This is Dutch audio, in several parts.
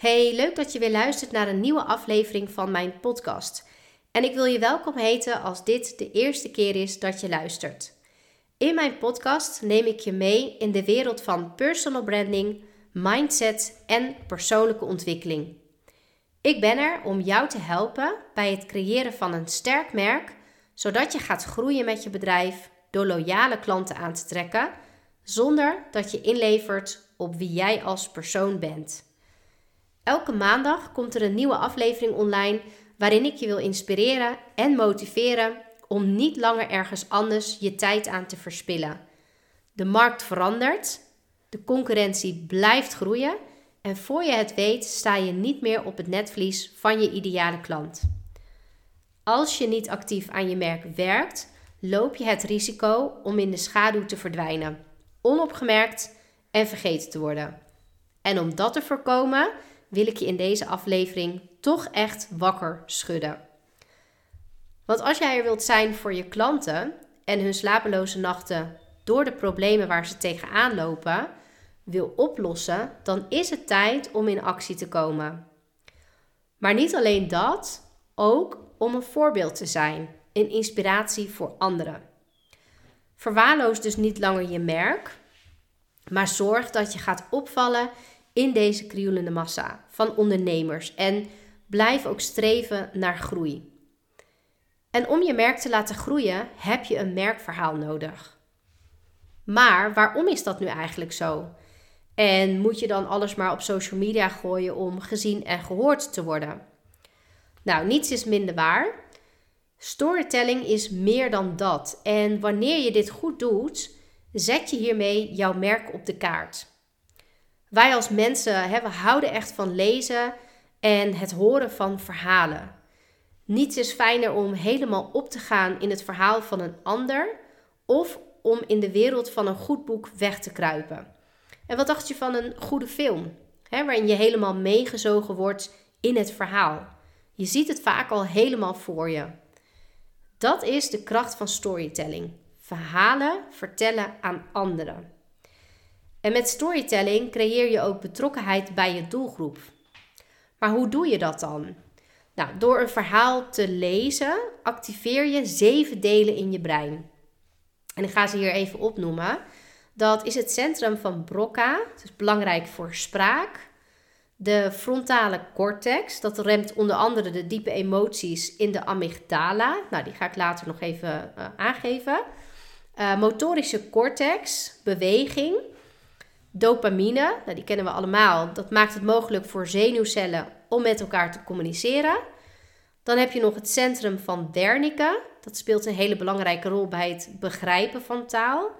Hey, leuk dat je weer luistert naar een nieuwe aflevering van mijn podcast. En ik wil je welkom heten als dit de eerste keer is dat je luistert. In mijn podcast neem ik je mee in de wereld van personal branding, mindset en persoonlijke ontwikkeling. Ik ben er om jou te helpen bij het creëren van een sterk merk, zodat je gaat groeien met je bedrijf door loyale klanten aan te trekken, zonder dat je inlevert op wie jij als persoon bent. Elke maandag komt er een nieuwe aflevering online waarin ik je wil inspireren en motiveren om niet langer ergens anders je tijd aan te verspillen. De markt verandert, de concurrentie blijft groeien en voor je het weet sta je niet meer op het netvlies van je ideale klant. Als je niet actief aan je merk werkt, loop je het risico om in de schaduw te verdwijnen, onopgemerkt en vergeten te worden. En om dat te voorkomen, wil ik je in deze aflevering toch echt wakker schudden. Want als jij er wilt zijn voor je klanten en hun slapeloze nachten door de problemen waar ze tegenaan lopen wil oplossen, dan is het tijd om in actie te komen. Maar niet alleen dat, ook om een voorbeeld te zijn, een inspiratie voor anderen. Verwaarloos dus niet langer je merk, maar zorg dat je gaat opvallen in deze krioelende massa van ondernemers en blijf ook streven naar groei. En om je merk te laten groeien heb je een merkverhaal nodig. Maar waarom is dat nu eigenlijk zo? En moet je dan alles maar op social media gooien om gezien en gehoord te worden? Nou, niets is minder waar. Storytelling is meer dan dat. En wanneer je dit goed doet, zet je hiermee jouw merk op de kaart. Wij als mensen hè, we houden echt van lezen en het horen van verhalen. Niets is fijner om helemaal op te gaan in het verhaal van een ander of om in de wereld van een goed boek weg te kruipen. En wat dacht je van een goede film, hè, waarin je helemaal meegezogen wordt in het verhaal? Je ziet het vaak al helemaal voor je. Dat is de kracht van storytelling. Verhalen vertellen aan anderen. En met storytelling creëer je ook betrokkenheid bij je doelgroep. Maar hoe doe je dat dan? Nou, door een verhaal te lezen activeer je zeven delen in je brein. En ik ga ze hier even opnoemen. Dat is het centrum van Broca. Het is belangrijk voor spraak. De frontale cortex, dat remt onder andere de diepe emoties in de amygdala. Nou, die ga ik later nog even uh, aangeven. Uh, motorische cortex, beweging. Dopamine, nou, die kennen we allemaal. Dat maakt het mogelijk voor zenuwcellen om met elkaar te communiceren. Dan heb je nog het centrum van Wernicke. Dat speelt een hele belangrijke rol bij het begrijpen van taal.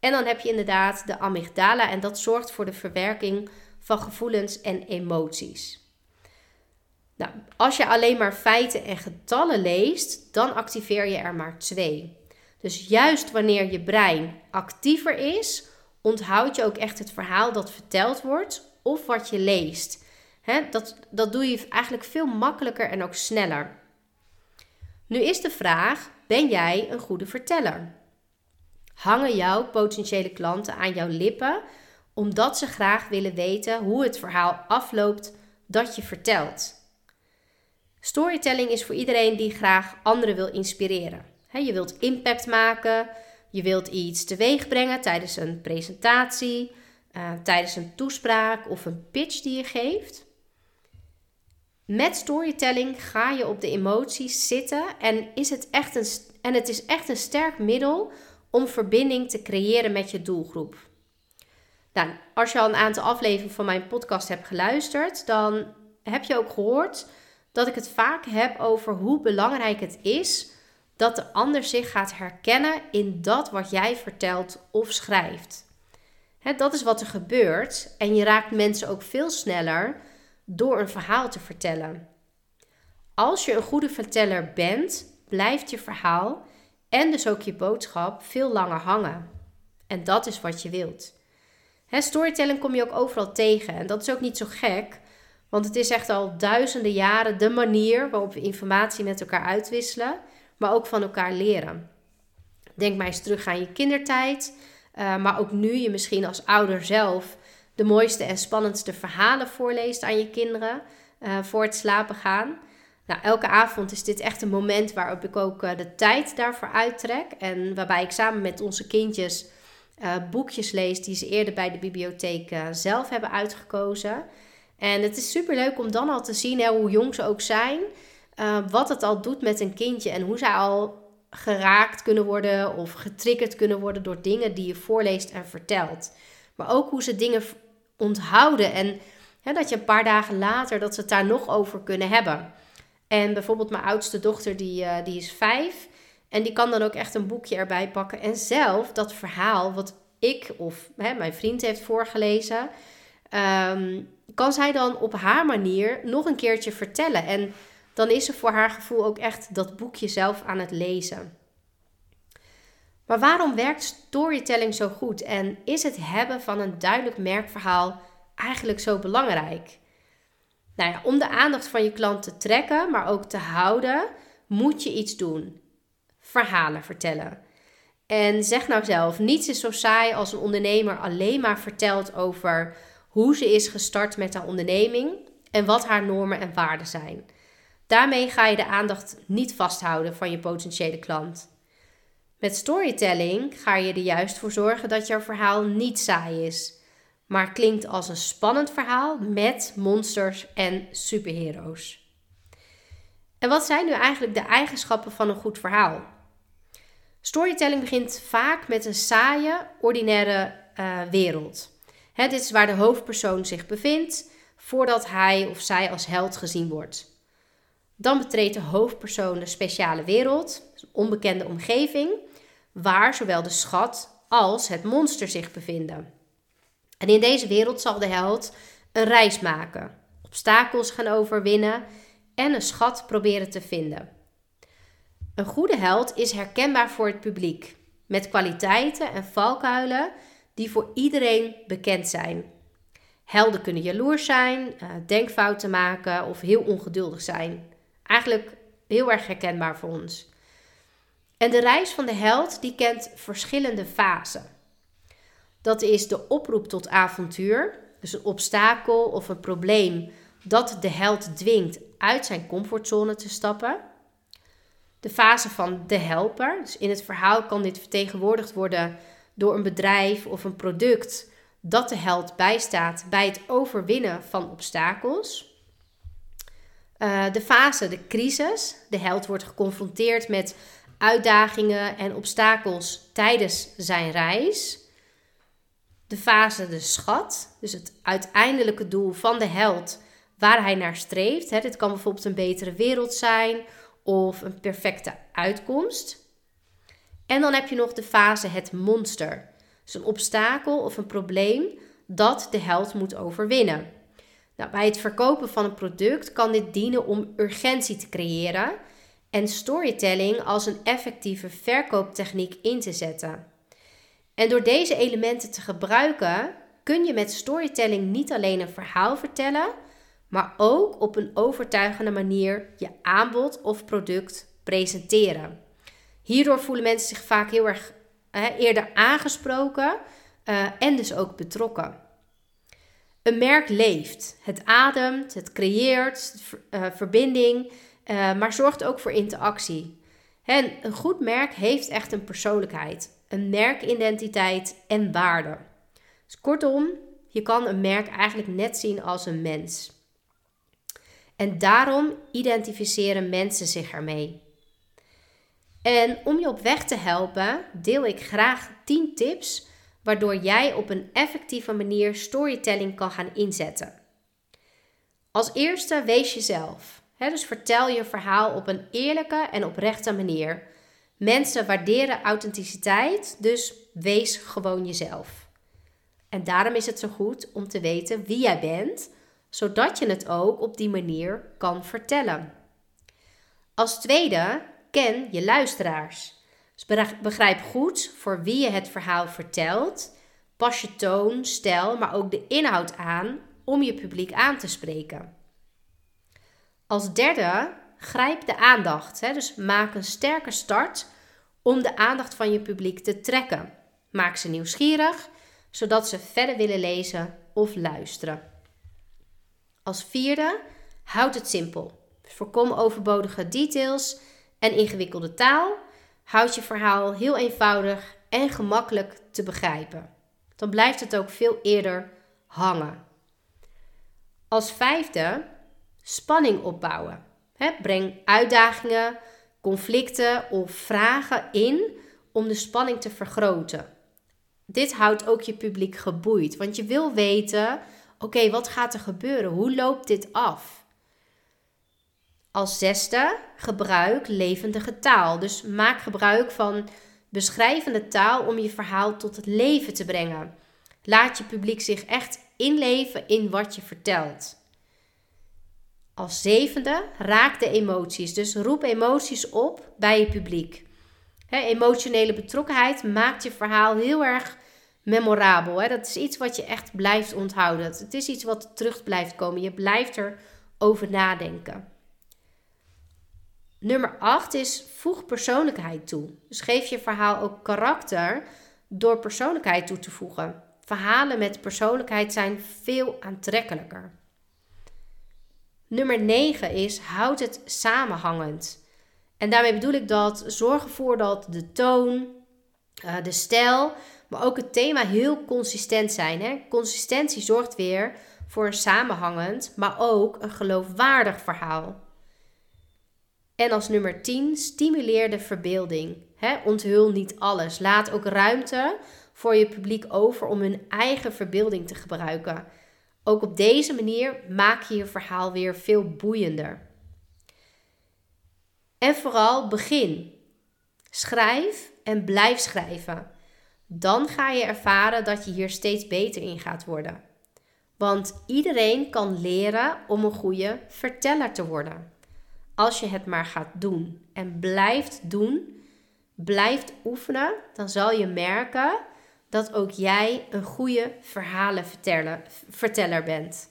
En dan heb je inderdaad de amygdala en dat zorgt voor de verwerking van gevoelens en emoties. Nou, als je alleen maar feiten en getallen leest, dan activeer je er maar twee. Dus juist wanneer je brein actiever is, onthoud je ook echt het verhaal dat verteld wordt of wat je leest. dat, dat doe je eigenlijk veel makkelijker en ook sneller. Nu is de vraag: ben jij een goede verteller? Hangen jouw potentiële klanten aan jouw lippen omdat ze graag willen weten hoe het verhaal afloopt dat je vertelt? Storytelling is voor iedereen die graag anderen wil inspireren. je wilt impact maken, je wilt iets teweeg brengen tijdens een presentatie, uh, tijdens een toespraak of een pitch die je geeft. Met storytelling ga je op de emoties zitten en, is het, echt een, en het is echt een sterk middel om verbinding te creëren met je doelgroep. Nou, als je al een aantal afleveringen van mijn podcast hebt geluisterd, dan heb je ook gehoord dat ik het vaak heb over hoe belangrijk het is dat de ander zich gaat herkennen in dat wat jij vertelt of schrijft. dat is wat er gebeurt en je raakt mensen ook veel sneller door een verhaal te vertellen. Als je een goede verteller bent, blijft je verhaal en dus ook je boodschap veel langer hangen. En dat is wat je wilt. Storytelling kom je ook overal tegen en dat is ook niet zo gek, want het is echt al duizenden jaren de manier waarop we informatie met elkaar uitwisselen maar ook van elkaar leren. Denk maar eens terug aan je kindertijd, uh, maar ook nu je misschien als ouder zelf de mooiste en spannendste verhalen voorleest aan je kinderen uh, voor het slapen gaan. Nou, elke avond is dit echt een moment waarop ik ook uh, de tijd daarvoor uittrek. En waarbij ik samen met onze kindjes boekjes lees die ze eerder bij de bibliotheek zelf hebben uitgekozen. En het is super leuk om dan al te zien, hoe jong ze ook zijn, wat het al doet met een kindje en hoe zij al geraakt kunnen worden of getriggerd kunnen worden door dingen die je voorleest en vertelt. Maar ook hoe ze dingen onthouden en dat je een paar dagen later dat ze het daar nog over kunnen hebben. En bijvoorbeeld mijn oudste dochter, die, uh, die is vijf. En die kan dan ook echt een boekje erbij pakken. En zelf dat verhaal wat ik of hè, mijn vriend heeft voorgelezen, ehm, kan zij dan op haar manier nog een keertje vertellen. En dan is ze voor haar gevoel ook echt dat boekje zelf aan het lezen. Maar waarom werkt storytelling zo goed en is het hebben van een duidelijk merkverhaal eigenlijk zo belangrijk? Nou ja, om de aandacht van je klant te trekken, maar ook te houden, moet je iets doen. Verhalen vertellen. En zeg nou zelf, niets is zo saai als een ondernemer alleen maar vertelt over hoe ze is gestart met haar onderneming en wat haar normen en waarden zijn. Daarmee ga je de aandacht niet vasthouden van je potentiële klant. Met storytelling ga je er juist voor zorgen dat jouw verhaal niet saai is, maar klinkt als een spannend verhaal met monsters en superheroes. En wat zijn nu eigenlijk de eigenschappen van een goed verhaal? Storytelling begint vaak met een saaie, ordinaire uh, wereld. dit is waar de hoofdpersoon zich bevindt voordat hij of zij als held gezien wordt. Dan betreedt de hoofdpersoon de speciale wereld, een onbekende omgeving, waar zowel de schat als het monster zich bevinden. En in deze wereld zal de held een reis maken, obstakels gaan overwinnen en een schat proberen te vinden. Een goede held is herkenbaar voor het publiek, met kwaliteiten en valkuilen die voor iedereen bekend zijn. Helden kunnen jaloers zijn, eh, denkfouten maken of heel ongeduldig zijn. Eigenlijk heel erg herkenbaar voor ons. En de reis van de held die kent verschillende fasen. Dat is de oproep tot avontuur, dus een obstakel of een probleem dat de held dwingt uit zijn comfortzone te stappen. De fase van de helper, dus in het verhaal kan dit vertegenwoordigd worden door een bedrijf of een product dat de held bijstaat bij het overwinnen van obstakels. Uh, de fase, de crisis. De held wordt geconfronteerd met uitdagingen en obstakels tijdens zijn reis. De fase, de schat. Dus het uiteindelijke doel van de held waar hij naar streeft. Hè, dit kan bijvoorbeeld een betere wereld zijn of een perfecte uitkomst. En dan heb je nog de fase het monster. Dus een obstakel of een probleem dat de held moet overwinnen. Nou, bij het verkopen van een product kan dit dienen om urgentie te creëren en storytelling als een effectieve verkooptechniek in te zetten. En door deze elementen te gebruiken, kun je met storytelling niet alleen een verhaal vertellen, maar ook op een overtuigende manier je aanbod of product presenteren. Hierdoor voelen mensen zich vaak heel erg eerder aangesproken uh, en dus ook betrokken. Een merk leeft. Het ademt, het creëert uh, verbinding, uh, maar zorgt ook voor interactie. En een goed merk heeft echt een persoonlijkheid, een merkidentiteit en waarde. Dus kortom, je kan een merk eigenlijk net zien als een mens. En daarom identificeren mensen zich ermee. En om je op weg te helpen, deel ik graag 10 tips waardoor jij op een effectieve manier storytelling kan gaan inzetten. Als eerste wees jezelf. dus vertel je verhaal op een eerlijke en oprechte manier. Mensen waarderen authenticiteit, dus wees gewoon jezelf. En daarom is het zo goed om te weten wie jij bent, zodat je het ook op die manier kan vertellen. Als tweede, ken je luisteraars. Dus begrijp goed voor wie je het verhaal vertelt. Pas je toon, stijl, maar ook de inhoud aan om je publiek aan te spreken. Als derde, grijp de aandacht. Hè? Dus maak een sterke start om de aandacht van je publiek te trekken. Maak ze nieuwsgierig, zodat ze verder willen lezen of luisteren. Als vierde, houd het simpel. Voorkom overbodige details en ingewikkelde taal. Houd je verhaal heel eenvoudig en gemakkelijk te begrijpen. Dan blijft het ook veel eerder hangen. Als vijfde, spanning opbouwen. breng uitdagingen, conflicten of vragen in om de spanning te vergroten. Dit houdt ook je publiek geboeid, want je wil weten: oké, wat gaat er gebeuren? Hoe loopt dit af? Als zesde, gebruik levendige taal. Dus maak gebruik van beschrijvende taal om je verhaal tot het leven te brengen. Laat je publiek zich echt inleven in wat je vertelt. Als zevende, raak de emoties. Dus roep emoties op bij je publiek. emotionele betrokkenheid maakt je verhaal heel erg memorabel. Dat is iets wat je echt blijft onthouden. Het is iets wat terug blijft komen. Je blijft erover nadenken. Nummer 8 is voeg persoonlijkheid toe. Dus geef je verhaal ook karakter door persoonlijkheid toe te voegen. Verhalen met persoonlijkheid zijn veel aantrekkelijker. Nummer 9 is houd het samenhangend. En daarmee bedoel ik dat zorg ervoor dat de toon, eh, de stijl, maar ook het thema heel consistent zijn. Consistentie zorgt weer voor een samenhangend, maar ook een geloofwaardig verhaal. En als nummer 10, stimuleer de verbeelding. He, onthul niet alles. Laat ook ruimte voor je publiek over om hun eigen verbeelding te gebruiken. Ook op deze manier maak je je verhaal weer veel boeiender. En vooral begin. Schrijf en blijf schrijven. Dan ga je ervaren dat je hier steeds beter in gaat worden. Want iedereen kan leren om een goede verteller te worden. Als je het maar gaat doen en blijft doen, blijft oefenen, dan zal je merken dat ook jij een goede verhalenverteller verteller bent.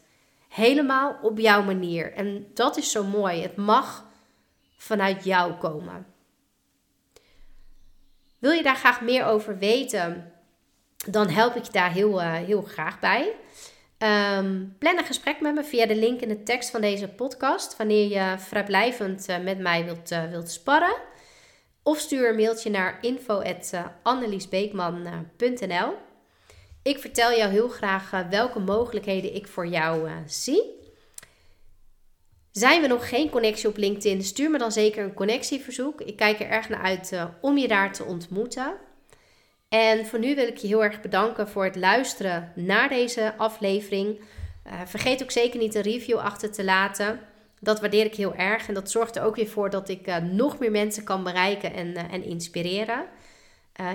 Helemaal op jouw manier. En dat is zo mooi. Het mag vanuit jou komen. Wil je daar graag meer over weten? Dan help ik je daar heel, uh, heel graag bij. Um, plan een gesprek met me via de link in de tekst van deze podcast. Wanneer je vrijblijvend uh, met mij wilt, uh, wilt sparren. Of stuur een mailtje naar info.anneliesbeekman.nl Ik vertel jou heel graag welke mogelijkheden ik voor jou zie. Zijn we nog geen connectie op LinkedIn? Stuur me dan zeker een connectieverzoek. Ik kijk er erg naar uit om je daar te ontmoeten. En voor nu wil ik je heel erg bedanken voor het luisteren naar deze aflevering. Uh, vergeet ook zeker niet een review achter te laten. Dat waardeer ik heel erg. En dat zorgt er ook weer voor dat ik uh, nog meer mensen kan bereiken en, en inspireren.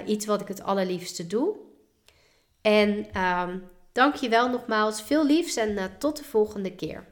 iets wat ik het allerliefste doe. En um, dank je wel nogmaals. Veel liefs en tot de volgende keer.